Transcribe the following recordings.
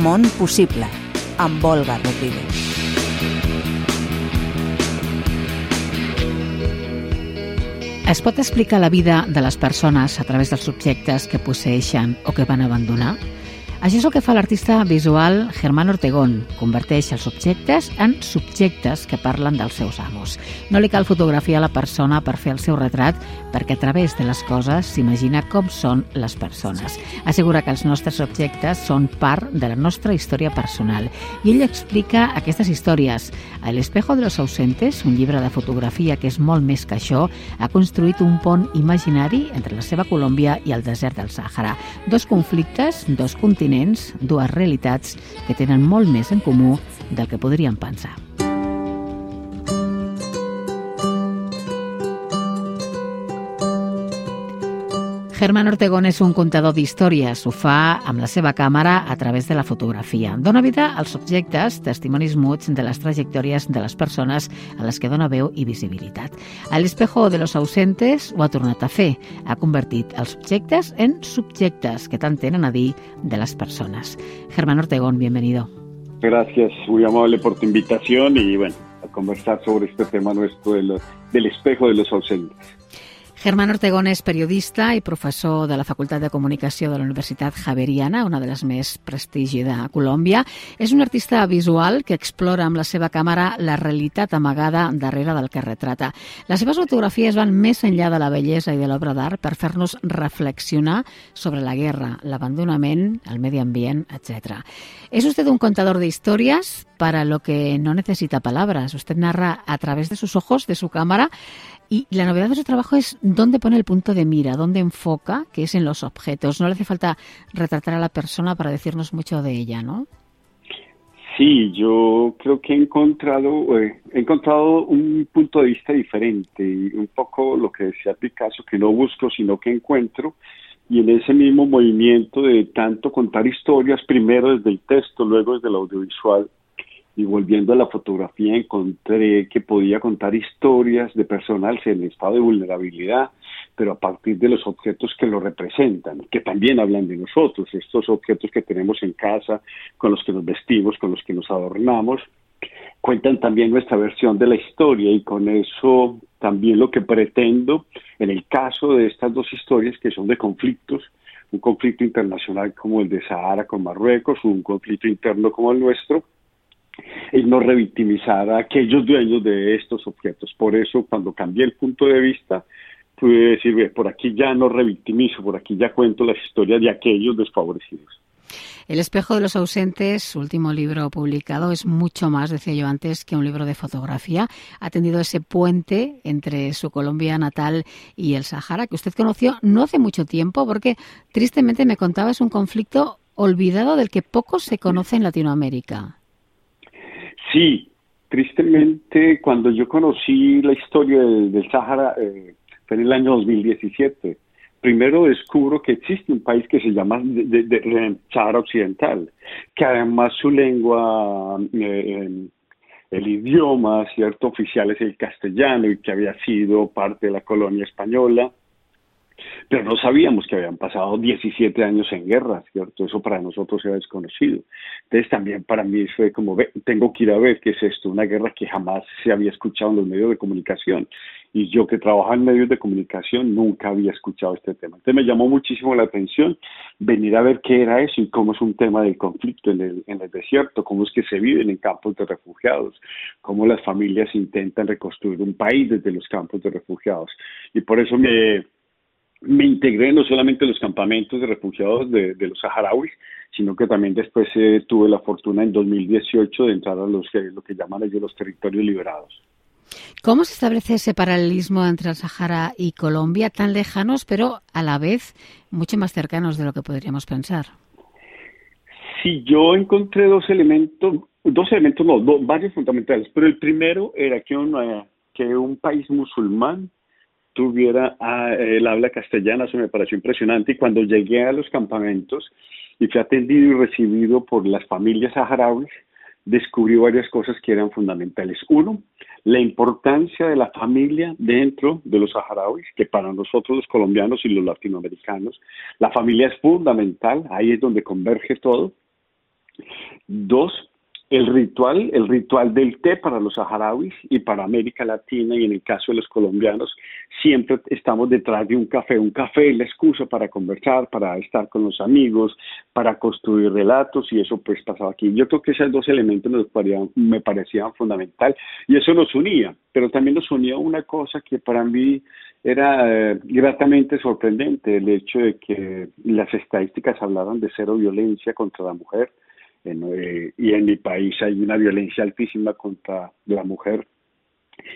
Món possible, amb Olga Rodríguez. Es pot explicar la vida de les persones a través dels subjectes que posseixen o que van abandonar? Això és el que fa l'artista visual Germán Ortegón. Converteix els objectes en subjectes que parlen dels seus amos. No li cal fotografiar la persona per fer el seu retrat, perquè a través de les coses s'imagina com són les persones. Assegura que els nostres objectes són part de la nostra història personal. I ell explica aquestes històries. A El espejo de los ausentes, un llibre de fotografia que és molt més que això, ha construït un pont imaginari entre la seva Colòmbia i el desert del Sàhara. Dos conflictes, dos continents continents, dues realitats que tenen molt més en comú del que podríem pensar. Germán Ortegón és un contador d'històries. Ho fa amb la seva càmera a través de la fotografia. Dona vida als subjectes, testimonis muts de les trajectòries de les persones a les que dona veu i visibilitat. A l'espejo de los ausentes ho ha tornat a fer. Ha convertit els subjectes en subjectes que tant tenen a dir de les persones. Germán Ortegón, bienvenido. Gracias, muy amable por tu invitación y bueno, a conversar sobre este tema nuestro de lo, del espejo de los ausentes. Germán Ortegón és periodista i professor de la Facultat de Comunicació de la Universitat Javeriana, una de les més prestigi de Colòmbia. És un artista visual que explora amb la seva càmera la realitat amagada darrere del que retrata. Les seves fotografies van més enllà de la bellesa i de l'obra d'art per fer-nos reflexionar sobre la guerra, l'abandonament, el medi ambient, etc. És usted un contador de historias para lo que no necesita palabras. Usted narra a través de sus ojos, de su cámara, Y la novedad de su trabajo es dónde pone el punto de mira, dónde enfoca, que es en los objetos. No le hace falta retratar a la persona para decirnos mucho de ella, ¿no? Sí, yo creo que he encontrado, eh, he encontrado un punto de vista diferente un poco lo que decía Picasso, que no busco, sino que encuentro. Y en ese mismo movimiento de tanto contar historias, primero desde el texto, luego desde el audiovisual, y volviendo a la fotografía encontré que podía contar historias de personas en estado de vulnerabilidad, pero a partir de los objetos que lo representan, que también hablan de nosotros, estos objetos que tenemos en casa, con los que nos vestimos, con los que nos adornamos, cuentan también nuestra versión de la historia y con eso también lo que pretendo en el caso de estas dos historias que son de conflictos, un conflicto internacional como el de Sahara con Marruecos, un conflicto interno como el nuestro, y no revictimizar a aquellos dueños de estos objetos. Por eso, cuando cambié el punto de vista, pude decir, por aquí ya no revictimizo, por aquí ya cuento las historias de aquellos desfavorecidos. El espejo de los ausentes, su último libro publicado, es mucho más, decía yo antes, que un libro de fotografía. Ha tenido ese puente entre su Colombia natal y el Sahara, que usted conoció no hace mucho tiempo, porque tristemente me contaba es un conflicto olvidado del que poco se conoce en Latinoamérica. Sí, tristemente cuando yo conocí la historia del, Sahara eh, fue en el año 2017. Primero descubro que existe un país que se llama Sahara Occidental, que además su lengua, eh, el idioma cierto oficial es el castellano y que había sido parte de la colonia española pero no sabíamos que habían pasado 17 años en guerra, ¿cierto? Eso para nosotros era desconocido. Entonces también para mí fue como, ve, tengo que ir a ver qué es esto, una guerra que jamás se había escuchado en los medios de comunicación. Y yo que trabajo en medios de comunicación nunca había escuchado este tema. Entonces me llamó muchísimo la atención venir a ver qué era eso y cómo es un tema del conflicto en el, en el desierto, cómo es que se viven en campos de refugiados, cómo las familias intentan reconstruir un país desde los campos de refugiados. Y por eso me me integré no solamente en los campamentos de refugiados de, de los saharauis, sino que también después eh, tuve la fortuna en 2018 de entrar a los que, lo que llaman ellos los territorios liberados. ¿Cómo se establece ese paralelismo entre el Sahara y Colombia, tan lejanos, pero a la vez mucho más cercanos de lo que podríamos pensar? Sí, yo encontré dos elementos, dos elementos, no, dos, varios fundamentales, pero el primero era que, una, que un país musulmán tuviera ah, el habla castellana, eso me pareció impresionante. Y cuando llegué a los campamentos y fui atendido y recibido por las familias saharauis, descubrí varias cosas que eran fundamentales. Uno, la importancia de la familia dentro de los saharauis, que para nosotros los colombianos y los latinoamericanos, la familia es fundamental, ahí es donde converge todo. Dos, el ritual, el ritual del té para los saharauis y para América Latina y en el caso de los colombianos, siempre estamos detrás de un café. Un café es la excusa para conversar, para estar con los amigos, para construir relatos y eso pues pasaba aquí. Yo creo que esos dos elementos nos parecían, me parecían fundamental y eso nos unía, pero también nos unía una cosa que para mí era eh, gratamente sorprendente, el hecho de que las estadísticas hablaban de cero violencia contra la mujer eh, y en mi país hay una violencia altísima contra la mujer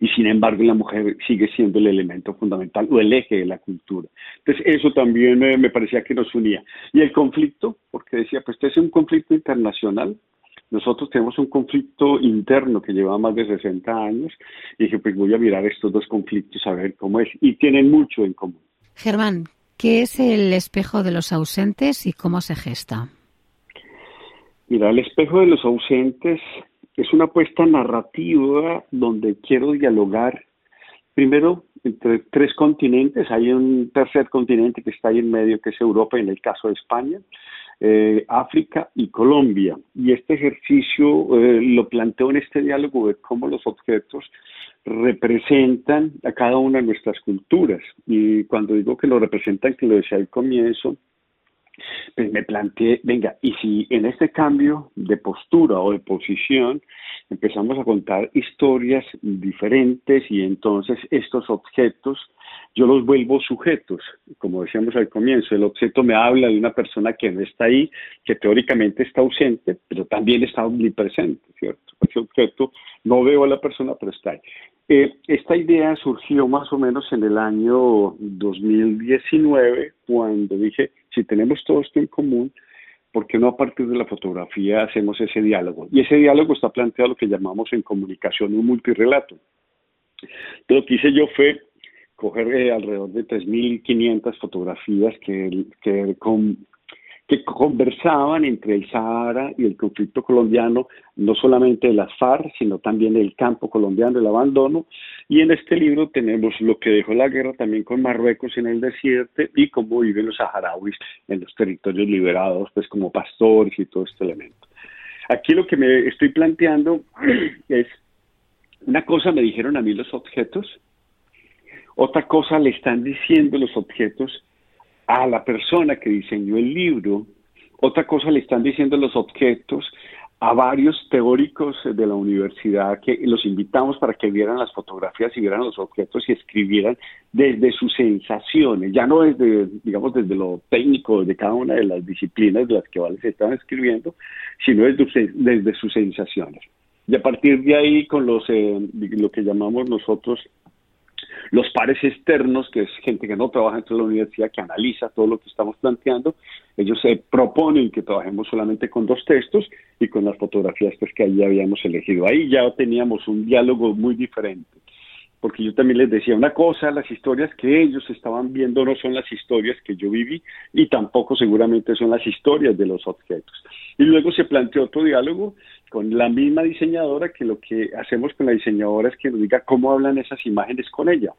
y sin embargo la mujer sigue siendo el elemento fundamental o el eje de la cultura. Entonces eso también me parecía que nos unía. Y el conflicto, porque decía, pues este es un conflicto internacional, nosotros tenemos un conflicto interno que lleva más de 60 años y dije, pues voy a mirar estos dos conflictos a ver cómo es. Y tienen mucho en común. Germán, ¿qué es el espejo de los ausentes y cómo se gesta? Mira, el espejo de los ausentes es una apuesta narrativa donde quiero dialogar primero entre tres continentes. Hay un tercer continente que está ahí en medio, que es Europa, en el caso de España, eh, África y Colombia. Y este ejercicio eh, lo planteo en este diálogo de cómo los objetos representan a cada una de nuestras culturas. Y cuando digo que lo representan, que lo decía al comienzo, pues me planteé, venga, y si en este cambio de postura o de posición empezamos a contar historias diferentes y entonces estos objetos yo los vuelvo sujetos, como decíamos al comienzo, el objeto me habla de una persona que no está ahí, que teóricamente está ausente, pero también está omnipresente, ¿cierto? Ese objeto no veo a la persona, pero está ahí. Eh, esta idea surgió más o menos en el año 2019, cuando dije, si tenemos todo esto en común, ¿por qué no a partir de la fotografía hacemos ese diálogo? Y ese diálogo está planteado lo que llamamos en comunicación un multirelato. Lo que hice yo fue coger eh, alrededor de 3.500 fotografías que, que con, que conversaban entre el Sahara y el conflicto colombiano, no solamente de las FARC, sino también del campo colombiano, el abandono. Y en este libro tenemos lo que dejó la guerra también con Marruecos en el desierto y cómo viven los saharauis en los territorios liberados, pues como pastores y todo este elemento. Aquí lo que me estoy planteando es, una cosa me dijeron a mí los objetos, otra cosa le están diciendo los objetos a la persona que diseñó el libro, otra cosa le están diciendo los objetos a varios teóricos de la universidad que los invitamos para que vieran las fotografías y vieran los objetos y escribieran desde sus sensaciones, ya no desde, digamos, desde lo técnico de cada una de las disciplinas de las que se estaban escribiendo, sino desde, desde sus sensaciones. Y a partir de ahí, con los, eh, lo que llamamos nosotros los pares externos, que es gente que no trabaja dentro de la universidad, que analiza todo lo que estamos planteando, ellos se proponen que trabajemos solamente con dos textos y con las fotografías pues, que ahí habíamos elegido. Ahí ya teníamos un diálogo muy diferente porque yo también les decía una cosa, las historias que ellos estaban viendo no son las historias que yo viví y tampoco seguramente son las historias de los objetos. Y luego se planteó otro diálogo con la misma diseñadora que lo que hacemos con la diseñadora es que nos diga cómo hablan esas imágenes con ella.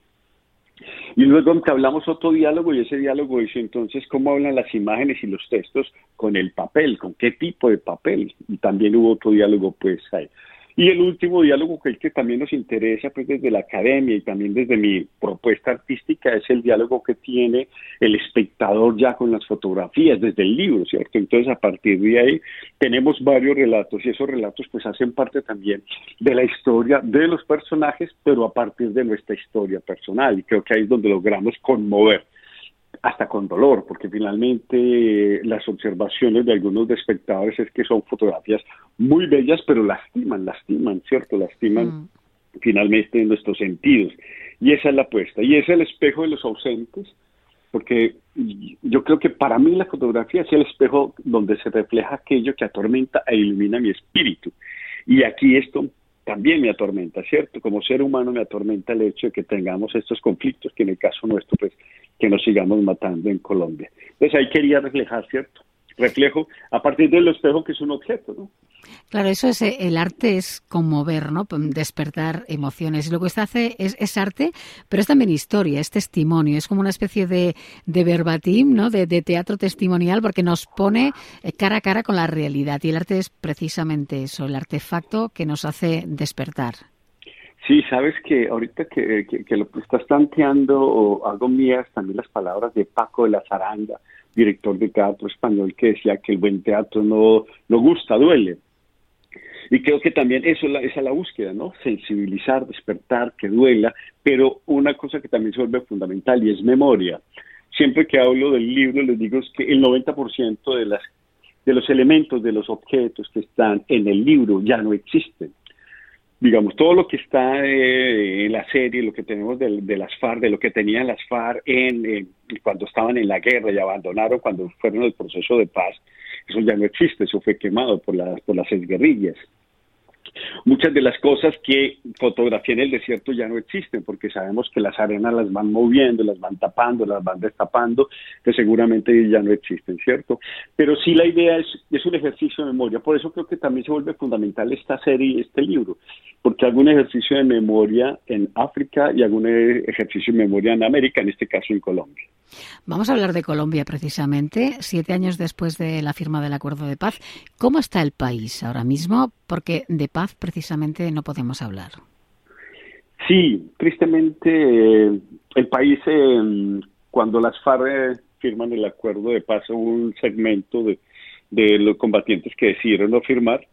Y luego hablamos otro diálogo y ese diálogo dice entonces cómo hablan las imágenes y los textos con el papel, con qué tipo de papel. Y también hubo otro diálogo pues ahí. Y el último diálogo que, que también nos interesa pues desde la academia y también desde mi propuesta artística es el diálogo que tiene el espectador ya con las fotografías desde el libro, ¿cierto? Entonces a partir de ahí tenemos varios relatos y esos relatos pues hacen parte también de la historia de los personajes, pero a partir de nuestra historia personal y creo que ahí es donde logramos conmover hasta con dolor, porque finalmente las observaciones de algunos espectadores es que son fotografías muy bellas, pero lastiman, lastiman, ¿cierto? Lastiman mm. finalmente nuestros sentidos. Y esa es la apuesta. Y es el espejo de los ausentes, porque yo creo que para mí la fotografía es el espejo donde se refleja aquello que atormenta e ilumina mi espíritu. Y aquí esto también me atormenta, ¿cierto? Como ser humano me atormenta el hecho de que tengamos estos conflictos, que en el caso nuestro, pues, que nos sigamos matando en Colombia. Entonces ahí quería reflejar, ¿cierto? reflejo a partir del espejo que es un objeto, ¿no? Claro, eso es eh, el arte es conmover, ¿no? Despertar emociones. Lo que usted hace es, es, arte, pero es también historia, es testimonio, es como una especie de, de verbatim, ¿no? De, de, teatro testimonial, porque nos pone eh, cara a cara con la realidad. Y el arte es precisamente eso, el artefacto que nos hace despertar. Sí, sabes que ahorita que, lo estás planteando, o hago mías también las palabras de Paco de la Zaranga, director de teatro español, que decía que el buen teatro no, no gusta, duele. Y creo que también eso es la, esa es la búsqueda, ¿no? Sensibilizar, despertar, que duela, pero una cosa que también se vuelve fundamental y es memoria. Siempre que hablo del libro les digo que el 90% de, las, de los elementos, de los objetos que están en el libro ya no existen digamos, todo lo que está eh, en la serie, lo que tenemos de, de, las FARC, de lo que tenían las FARC en, cuando estaban en la guerra y abandonaron cuando fueron el proceso de paz, eso ya no existe, eso fue quemado por las, por las guerrillas. Muchas de las cosas que fotografié en el desierto ya no existen porque sabemos que las arenas las van moviendo, las van tapando, las van destapando, que seguramente ya no existen, ¿cierto? Pero sí la idea es, es un ejercicio de memoria, por eso creo que también se vuelve fundamental esta serie este libro, porque un ejercicio de memoria en África y un ejercicio de memoria en América, en este caso en Colombia. Vamos a hablar de Colombia precisamente, siete años después de la firma del acuerdo de paz. ¿Cómo está el país ahora mismo? Porque de paz precisamente no podemos hablar. Sí, tristemente eh, el país, eh, cuando las FARC eh, firman el acuerdo de paz, un segmento de, los combatientes que decidieron no firmar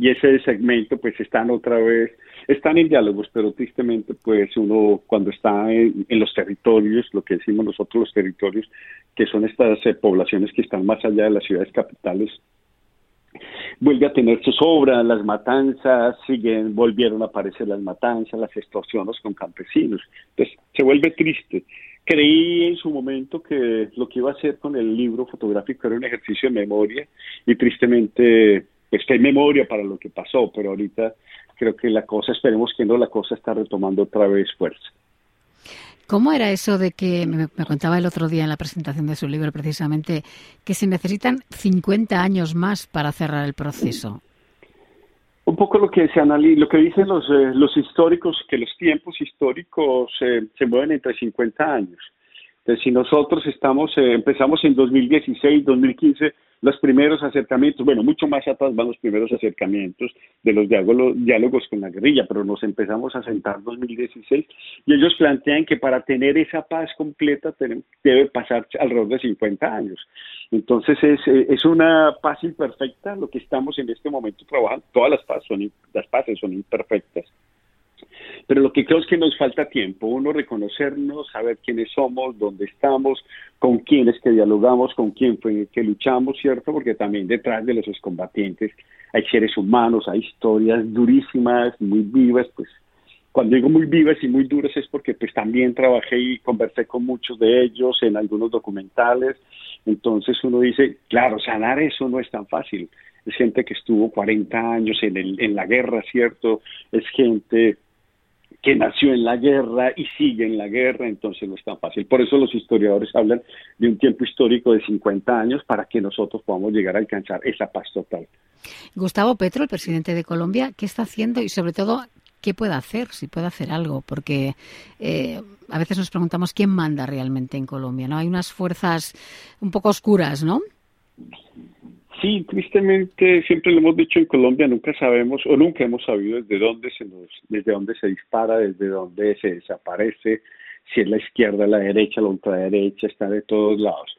y ese segmento pues están otra vez, están en diálogos, pero tristemente pues uno cuando está en, los territorios, lo que decimos nosotros los territorios, que son estas eh, poblaciones que están más allá de las ciudades capitales, vuelve a tener sobra, las matanzas, siguen, volvieron a aparecer las matanzas, las extorsiones con campesinos. Entonces, se vuelve triste. Creí en su momento que lo que iba a hacer con el libro fotográfico era un ejercicio de memoria y tristemente pues que memoria para lo que pasó, pero ahorita creo que la cosa, esperemos que no, la cosa está retomando otra vez fuerza. ¿Cómo era eso de que, me, contaba el otro día en la presentación de su libro precisamente, que se necesitan 50 años más para cerrar el proceso? Un poco lo que se analiza, lo que dicen los, eh, los históricos, que los tiempos históricos eh, se mueven entre 50 años. Entonces, si nosotros estamos, eh, empezamos en 2016, 2015, los primeros acercamientos, bueno, mucho más atrás van los primeros acercamientos de los diálogos, con la guerrilla, pero nos empezamos a sentar en 2016 y ellos plantean que para tener esa paz completa debe pasar alrededor de 50 años. Entonces es, es una paz imperfecta lo que estamos en este momento trabajando. Todas las paz son, las paces son imperfectas. Pero lo que creo es que nos falta tiempo, uno reconocernos, saber quiénes somos, dónde estamos, con quiénes que dialogamos, con quién fue que luchamos, ¿cierto? Porque también detrás de los excombatientes hay seres humanos, hay historias durísimas, muy vivas, pues cuando digo muy vivas y muy duras es porque pues también trabajé y conversé con muchos de ellos en algunos documentales, entonces uno dice, claro, sanar eso no es tan fácil, es gente que estuvo 40 años en, el, en la guerra, ¿cierto? Es gente que nació en la guerra y sigue en la guerra, entonces no es tan fácil. Por eso los historiadores hablan de un tiempo histórico de 50 años para que nosotros podamos llegar a alcanzar esa paz total. Gustavo Petro, el presidente de Colombia, ¿qué está haciendo y sobre todo qué puede hacer, si puede hacer algo? Porque eh, a veces nos preguntamos quién manda realmente en Colombia, ¿no? Hay unas fuerzas un poco oscuras, ¿no? Tristemente siempre lo hemos dicho en Colombia, nunca sabemos o nunca hemos sabido desde dónde se nos, desde dónde se dispara, desde dónde se desaparece, si es la izquierda, la derecha, la ultraderecha, está de todos lados.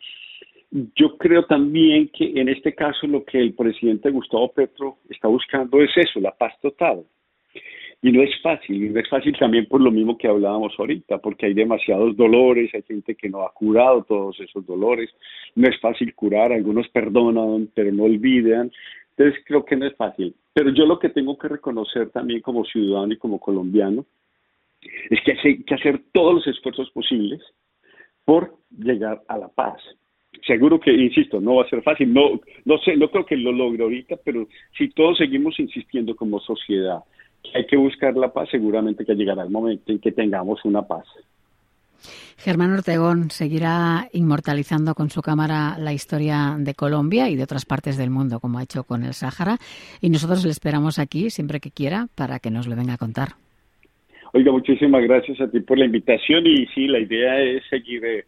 Yo creo también que en este caso lo que el presidente Gustavo Petro está buscando es eso, la paz total. Y no es fácil, y no es fácil también por lo mismo que hablábamos ahorita, porque hay demasiados dolores, hay gente que no ha curado todos esos dolores, no es fácil curar, algunos perdonan, pero no olvidan, entonces creo que no es fácil. Pero yo lo que tengo que reconocer también como ciudadano y como colombiano es que hay que hacer todos los esfuerzos posibles por llegar a la paz. Seguro que, insisto, no va a ser fácil, no, no sé, no creo que lo logre ahorita, pero si todos seguimos insistiendo como sociedad, hay que buscar la paz, seguramente que llegará el momento en que tengamos una paz. Germán Ortegón seguirá inmortalizando con su cámara la historia de Colombia y de otras partes del mundo, como ha hecho con el Sáhara, y nosotros le esperamos aquí siempre que quiera para que nos lo venga a contar. Oiga, muchísimas gracias a ti por la invitación y sí, la idea es seguir eh,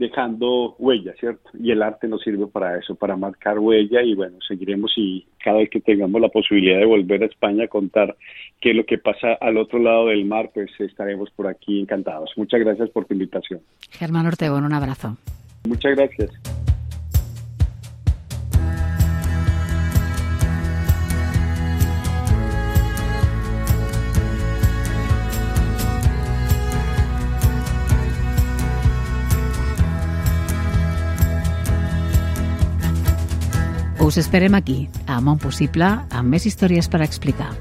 dejando huella, ¿cierto? Y el arte nos sirve para eso, para marcar huella y bueno, seguiremos y cada vez que tengamos la posibilidad de volver a España a contar qué es lo que pasa al otro lado del mar, pues estaremos por aquí encantados. Muchas gracias por tu invitación. Germán Ortegón, un abrazo. Muchas gracias. Us esperem aquí, a Món Possible, amb més històries per explicar.